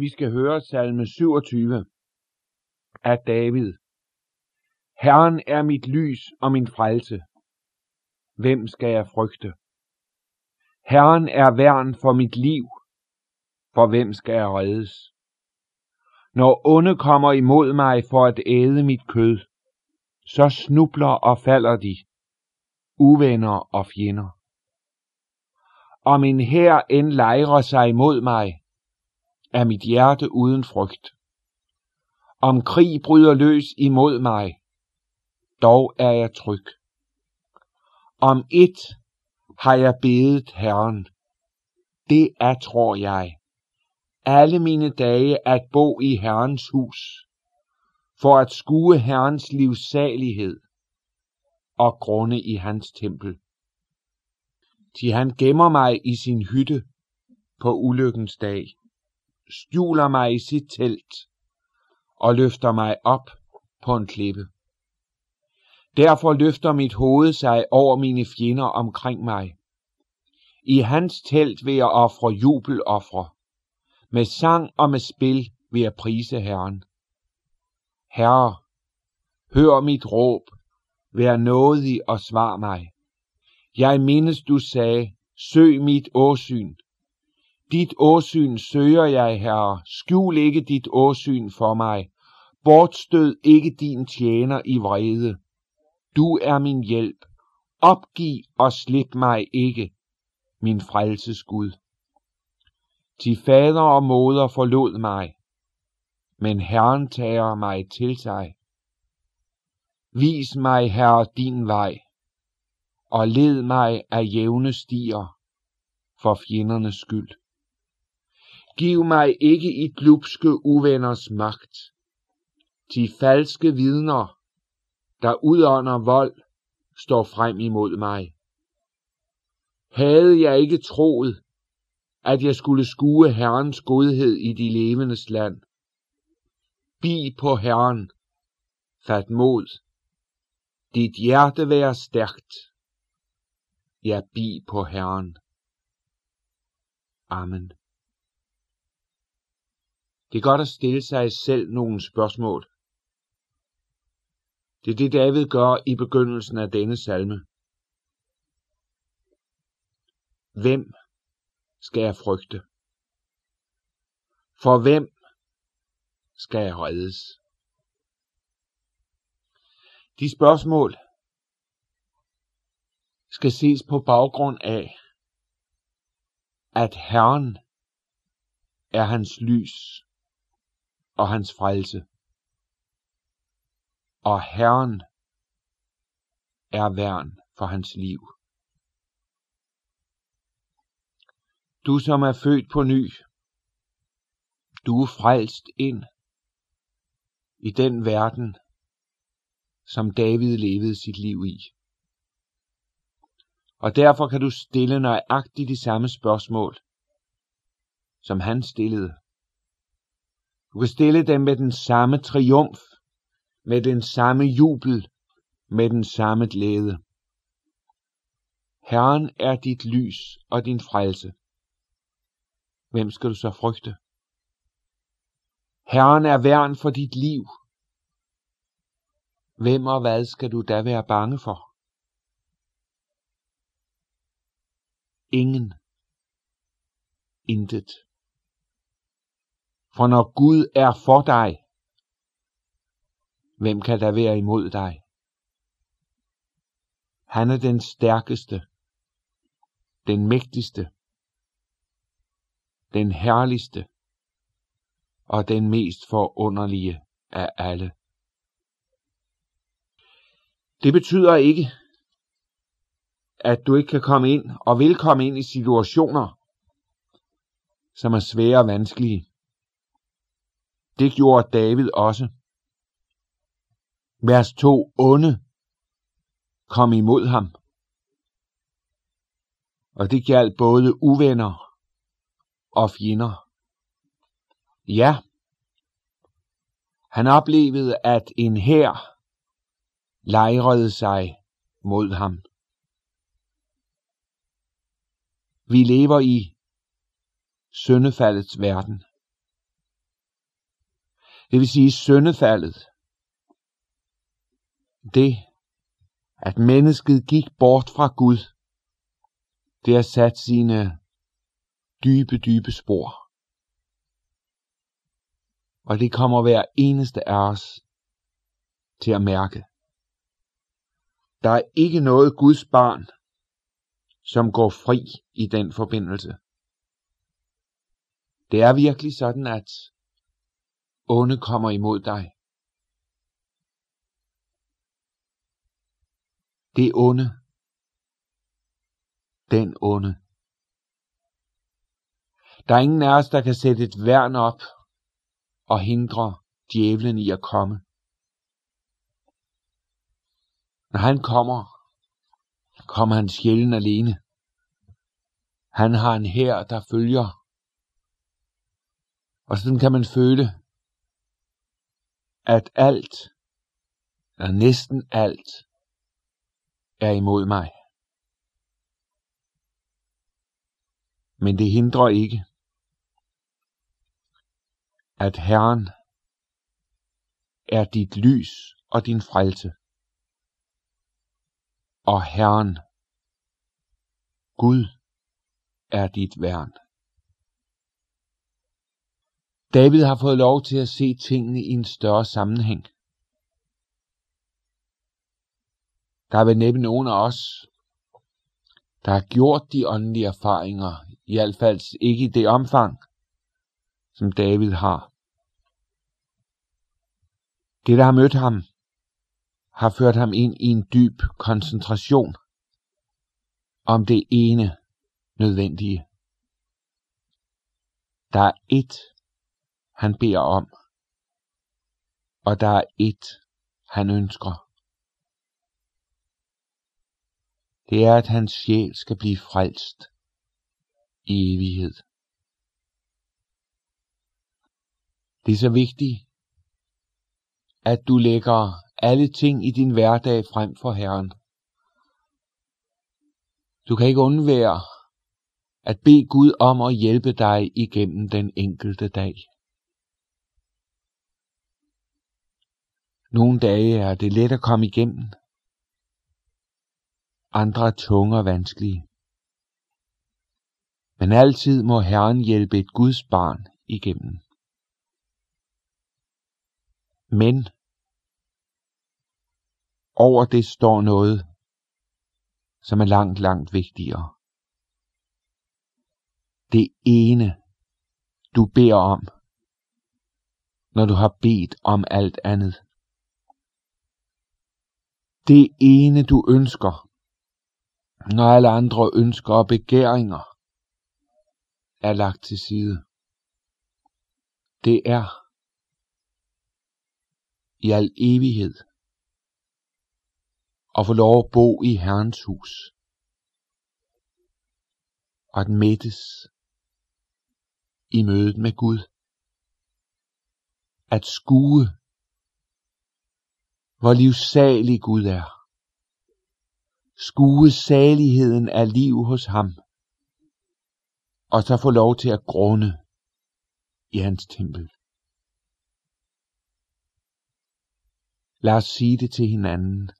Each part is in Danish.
Vi skal høre salme 27 af David. Herren er mit lys og min frelse. Hvem skal jeg frygte? Herren er værn for mit liv. For hvem skal jeg reddes? Når onde kommer imod mig for at æde mit kød, så snubler og falder de, uvenner og fjender. Om en her end lejrer sig imod mig, er mit hjerte uden frygt. Om krig bryder løs imod mig, dog er jeg tryg. Om et har jeg bedet Herren. Det er, tror jeg, alle mine dage at bo i Herrens hus, for at skue Herrens livsalighed og grunde i hans tempel. Til han gemmer mig i sin hytte på ulykkens dag skjuler mig i sit telt og løfter mig op på en klippe. Derfor løfter mit hoved sig over mine fjender omkring mig. I hans telt vil jeg ofre jubelofre. Med sang og med spil vil jeg prise Herren. Herre, hør mit råb, vær nådig og svar mig. Jeg mindes, du sagde, søg mit åsyn, dit åsyn søger jeg, Herre. Skjul ikke dit åsyn for mig. Bortstød ikke din tjener i vrede. Du er min hjælp. Opgiv og slip mig ikke, min frelses Gud. Til fader og moder forlod mig, men Herren tager mig til sig. Vis mig, Herre, din vej, og led mig af jævne stier for fjendernes skyld. Giv mig ikke i glupske uvenners magt. De falske vidner, der udånder vold, står frem imod mig. Havde jeg ikke troet, at jeg skulle skue Herrens godhed i de levendes land. Bi på Herren, fat mod. Dit hjerte være stærkt. Ja, bi på Herren. Amen. Det er godt at stille sig selv nogle spørgsmål. Det er det, David gør i begyndelsen af denne salme. Hvem skal jeg frygte? For hvem skal jeg reddes? De spørgsmål skal ses på baggrund af, at Herren er hans lys og hans frelse. Og Herren er værn for hans liv. Du som er født på ny, du er frelst ind i den verden, som David levede sit liv i. Og derfor kan du stille nøjagtigt de samme spørgsmål, som han stillede. Du kan stille dem med den samme triumf, med den samme jubel, med den samme glæde. Herren er dit lys og din frelse. Hvem skal du så frygte? Herren er værn for dit liv. Hvem og hvad skal du da være bange for? Ingen. Intet. For når Gud er for dig, hvem kan der være imod dig? Han er den stærkeste, den mægtigste, den herligste og den mest forunderlige af alle. Det betyder ikke, at du ikke kan komme ind og vil komme ind i situationer, som er svære og vanskelige. Det gjorde David også. Vers 2. Onde kom imod ham. Og det galt både uvenner og fjender. Ja, han oplevede, at en hær lejrede sig mod ham. Vi lever i syndefaldets verden. Det vil sige syndefaldet. Det, at mennesket gik bort fra Gud, det har sat sine dybe, dybe spor. Og det kommer hver eneste af os til at mærke. Der er ikke noget Guds barn, som går fri i den forbindelse. Det er virkelig sådan, at onde kommer imod dig. Det onde. Den onde. Der er ingen af os, der kan sætte et værn op og hindre djævlen i at komme. Når han kommer, kommer han sjældent alene. Han har en hær, der følger. Og sådan kan man føle, at alt, eller næsten alt, er imod mig. Men det hindrer ikke, at Herren er dit lys og din frelse. Og Herren, Gud, er dit værn. David har fået lov til at se tingene i en større sammenhæng. Der er vel næppe nogen af os, der har gjort de åndelige erfaringer, i hvert fald ikke i det omfang, som David har. Det, der har mødt ham, har ført ham ind i en dyb koncentration om det ene nødvendige. Der er ét, han beder om, og der er et, han ønsker. Det er, at hans sjæl skal blive frelst i evighed. Det er så vigtigt, at du lægger alle ting i din hverdag frem for Herren. Du kan ikke undvære at bede Gud om at hjælpe dig igennem den enkelte dag. Nogle dage er det let at komme igennem. Andre er tunge og vanskelige. Men altid må Herren hjælpe et Guds barn igennem. Men over det står noget, som er langt, langt vigtigere. Det ene, du beder om, når du har bedt om alt andet. Det ene, du ønsker, når alle andre ønsker og begæringer er lagt til side. Det er i al evighed at få lov at bo i Herrens hus og at mættes i mødet med Gud. At skue, hvor livsalig Gud er. Skue saligheden af liv hos ham. Og så få lov til at grunde i hans tempel. Lad os sige det til hinanden.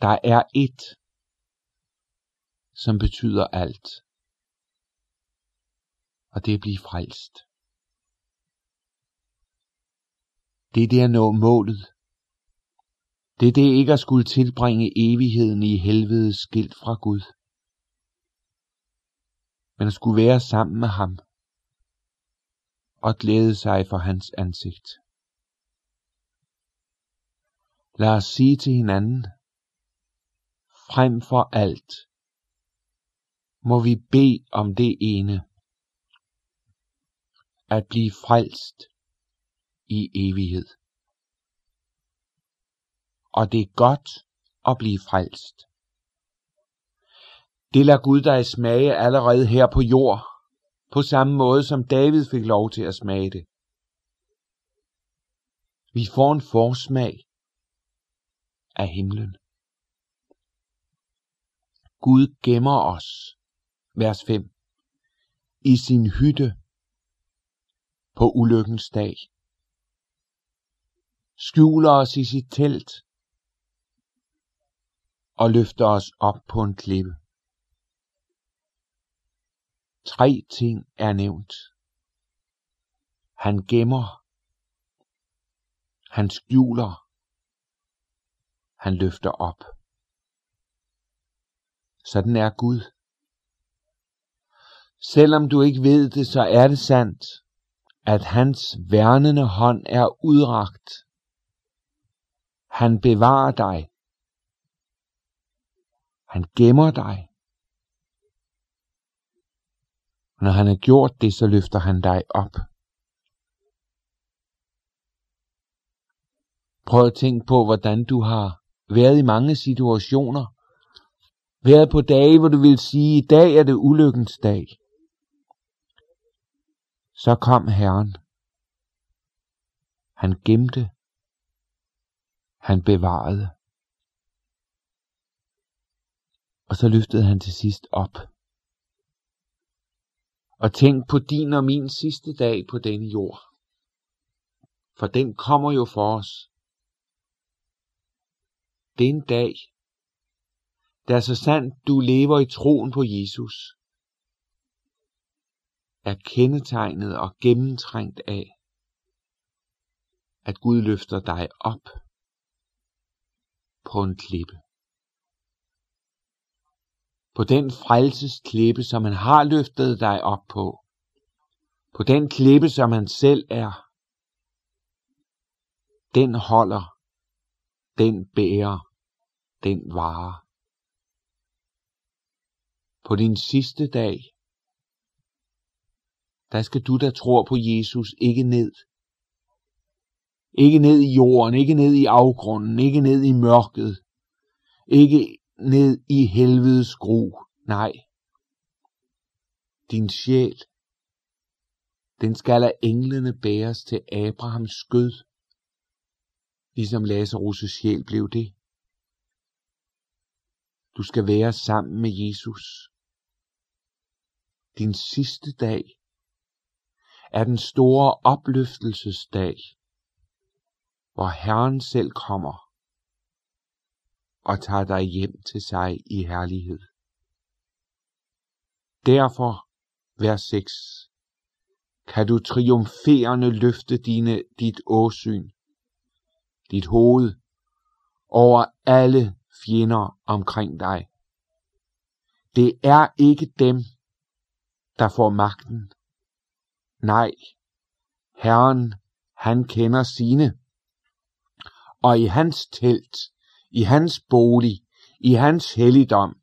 Der er et, som betyder alt. Og det er at blive frelst. Det er det at nå målet. Det er det ikke at skulle tilbringe evigheden i helvede skilt fra Gud. Men at skulle være sammen med ham og glæde sig for hans ansigt. Lad os sige til hinanden, frem for alt, må vi bede om det ene, at blive frelst i evighed. Og det er godt at blive frelst. Det lader Gud dig smage allerede her på jord, på samme måde som David fik lov til at smage det. Vi får en forsmag af himlen. Gud gemmer os, vers 5, i sin hytte på ulykkens dag. Skjuler os i sit telt og løfter os op på en klippe. Tre ting er nævnt. Han gemmer, han skjuler, han løfter op. Sådan er Gud. Selvom du ikke ved det, så er det sandt, at hans værnende hånd er udragt. Han bevarer dig. Han gemmer dig. Når han har gjort det, så løfter han dig op. Prøv at tænke på, hvordan du har været i mange situationer. Været på dage, hvor du vil sige, i dag er det ulykkens dag. Så kom Herren. Han gemte. Han bevarede. Og så løftede han til sidst op. Og tænk på din og min sidste dag på denne jord. For den kommer jo for os. Det er en dag, der så sandt du lever i troen på Jesus, er kendetegnet og gennemtrængt af, at Gud løfter dig op på en klippe. På den frelsesklippe, som han har løftet dig op på. På den klippe, som han selv er. Den holder, den bærer, den varer. På din sidste dag, der skal du, der tror på Jesus, ikke ned. Ikke ned i jorden, ikke ned i afgrunden, ikke ned i mørket, ikke ned i helvedes gru. Nej. Din sjæl, den skal af englene bæres til Abrahams skød, ligesom Lazarus' sjæl blev det. Du skal være sammen med Jesus. Din sidste dag er den store opløftelsesdag, hvor Herren selv kommer og tager dig hjem til sig i herlighed. Derfor, vers 6, kan du triumferende løfte dine, dit åsyn, dit hoved, over alle fjender omkring dig. Det er ikke dem, der får magten. Nej, Herren, han kender sine. Og i hans telt, i hans bolig, i hans helligdom,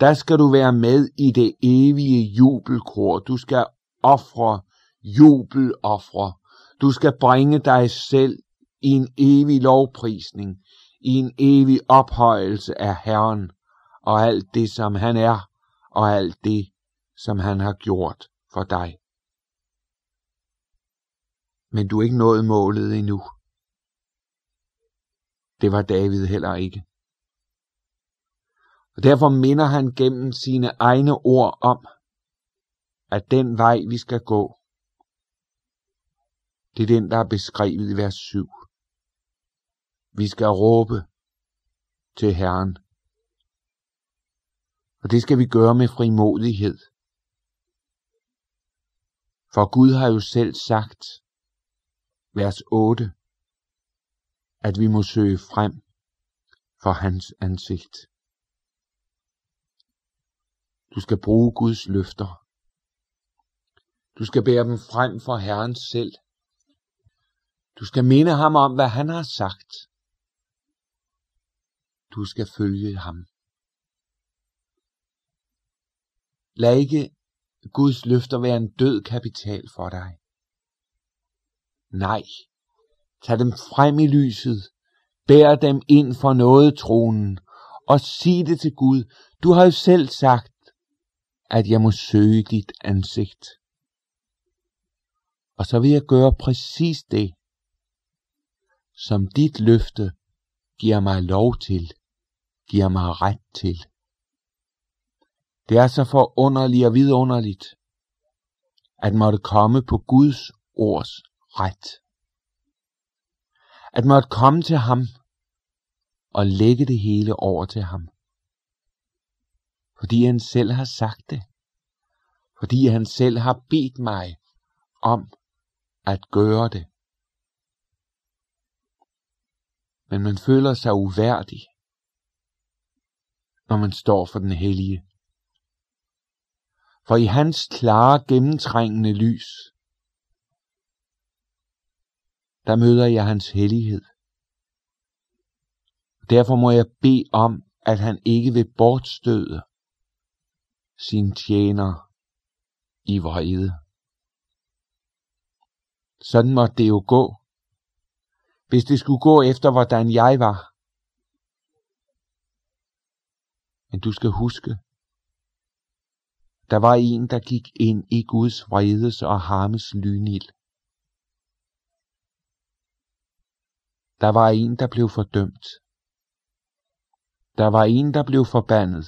der skal du være med i det evige jubelkor. Du skal ofre jubeloffre. Du skal bringe dig selv i en evig lovprisning, i en evig ophøjelse af Herren og alt det, som han er, og alt det, som han har gjort for dig. Men du er ikke nået målet endnu. Det var David heller ikke. Og derfor minder han gennem sine egne ord om, at den vej vi skal gå, det er den, der er beskrevet i vers 7. Vi skal råbe til Herren. Og det skal vi gøre med frimodighed. For Gud har jo selv sagt, vers 8, at vi må søge frem for hans ansigt. Du skal bruge Guds løfter. Du skal bære dem frem for Herren selv. Du skal minde ham om, hvad han har sagt. Du skal følge ham. Lad ikke Guds løfter være en død kapital for dig. Nej, tag dem frem i lyset, bær dem ind for noget tronen, og sig det til Gud. Du har jo selv sagt, at jeg må søge dit ansigt. Og så vil jeg gøre præcis det, som dit løfte giver mig lov til, giver mig ret til. Det er så forunderligt og vidunderligt, at måtte komme på Guds ords ret. At måtte komme til ham og lægge det hele over til ham. Fordi han selv har sagt det. Fordi han selv har bedt mig om at gøre det. Men man føler sig uværdig, når man står for den hellige. For i hans klare gennemtrængende lys, der møder jeg hans hellighed. Derfor må jeg bede om, at han ikke vil bortstøde sin tjener i vrede. Sådan måtte det jo gå, hvis det skulle gå efter, hvordan jeg var. Men du skal huske, der var en, der gik ind i Guds vredes og harmes lynild. Der var en, der blev fordømt. Der var en, der blev forbandet.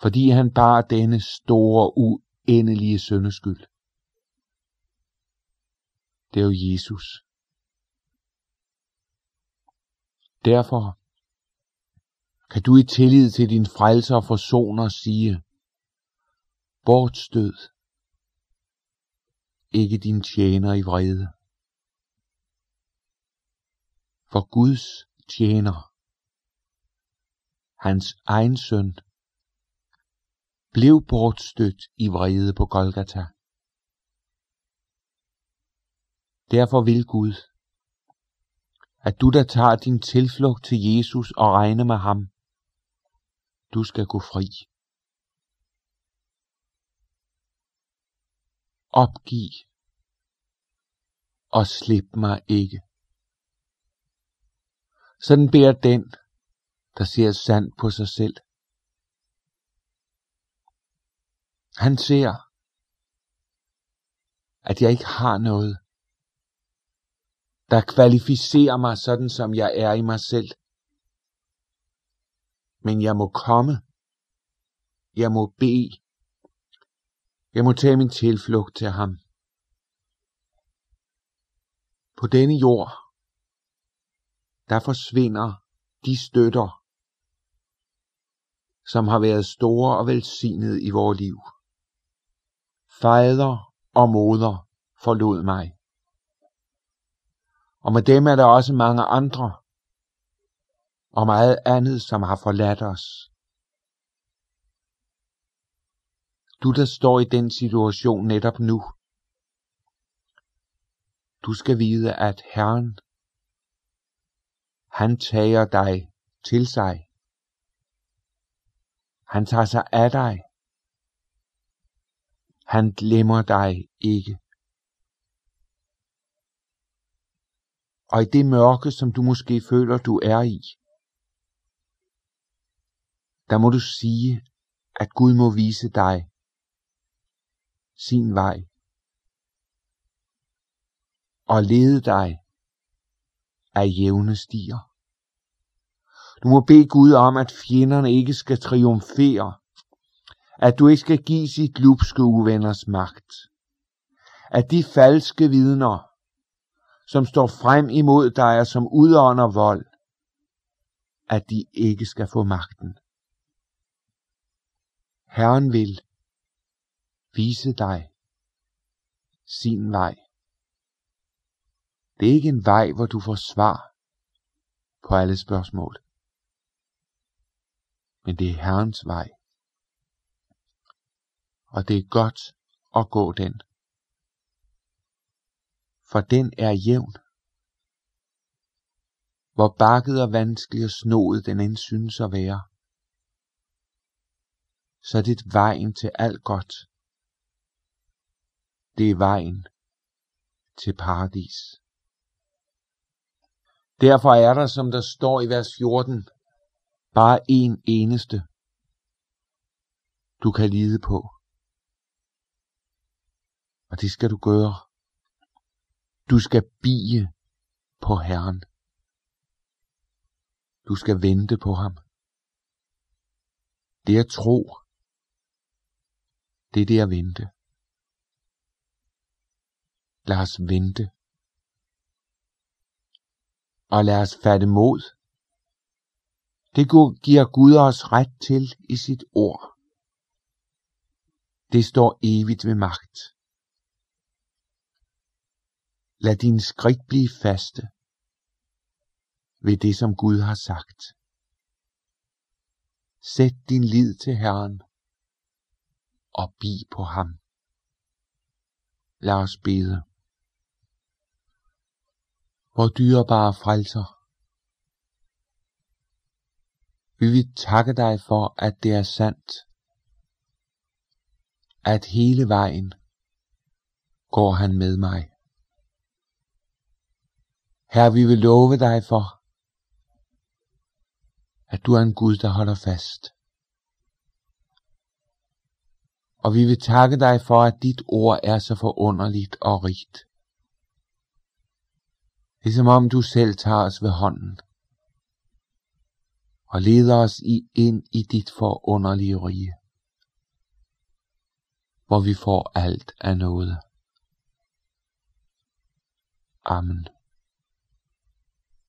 Fordi han bar denne store, uendelige søndeskyld. Det er jo Jesus. Derfor kan du i tillid til din frelser og forsoner sige, bortstød ikke din tjener i vrede. For Guds tjener, hans egen søn, blev bortstødt i vrede på Golgata. Derfor vil Gud, at du der tager din tilflugt til Jesus og regner med ham, du skal gå fri. Opgiv og slip mig ikke. Sådan beder den, der ser sandt på sig selv. Han ser, at jeg ikke har noget, der kvalificerer mig sådan, som jeg er i mig selv. Men jeg må komme. Jeg må bede. Jeg må tage min tilflugt til ham. På denne jord, der forsvinder de støtter, som har været store og velsignede i vores liv. Fader og moder forlod mig. Og med dem er der også mange andre, og meget andet, som har forladt os. Du, der står i den situation netop nu, du skal vide, at Herren, han tager dig til sig. Han tager sig af dig. Han glemmer dig ikke. Og i det mørke, som du måske føler, du er i, der må du sige, at Gud må vise dig sin vej og lede dig af jævne stier. Du må bede Gud om, at fjenderne ikke skal triumfere, at du ikke skal give sit lupske uvenners magt, at de falske vidner, som står frem imod dig og som udånder vold, at de ikke skal få magten. Herren vil vise dig sin vej. Det er ikke en vej, hvor du får svar på alle spørgsmål. Men det er Herrens vej. Og det er godt at gå den. For den er jævn. Hvor bakket og vanskelig og snoet den end synes at være så er det vejen til alt godt. Det er vejen til paradis. Derfor er der, som der står i vers 14, bare en eneste, du kan lide på. Og det skal du gøre. Du skal bie på Herren. Du skal vente på ham. Det er tro det er det at vente. Lad os vente. Og lad os fatte mod. Det giver Gud os ret til i sit ord. Det står evigt ved magt. Lad din skridt blive faste ved det, som Gud har sagt. Sæt din lid til Herren og bi på ham. Lad os bede vor dyrebare frelser. Vi vil takke dig for, at det er sandt, at hele vejen går han med mig. Her vi vil love dig for, at du er en Gud, der holder fast. Og vi vil takke dig for, at dit ord er så forunderligt og rigt. Det er som om du selv tager os ved hånden og leder os i, ind i dit forunderlige rige, hvor vi får alt af noget. Amen.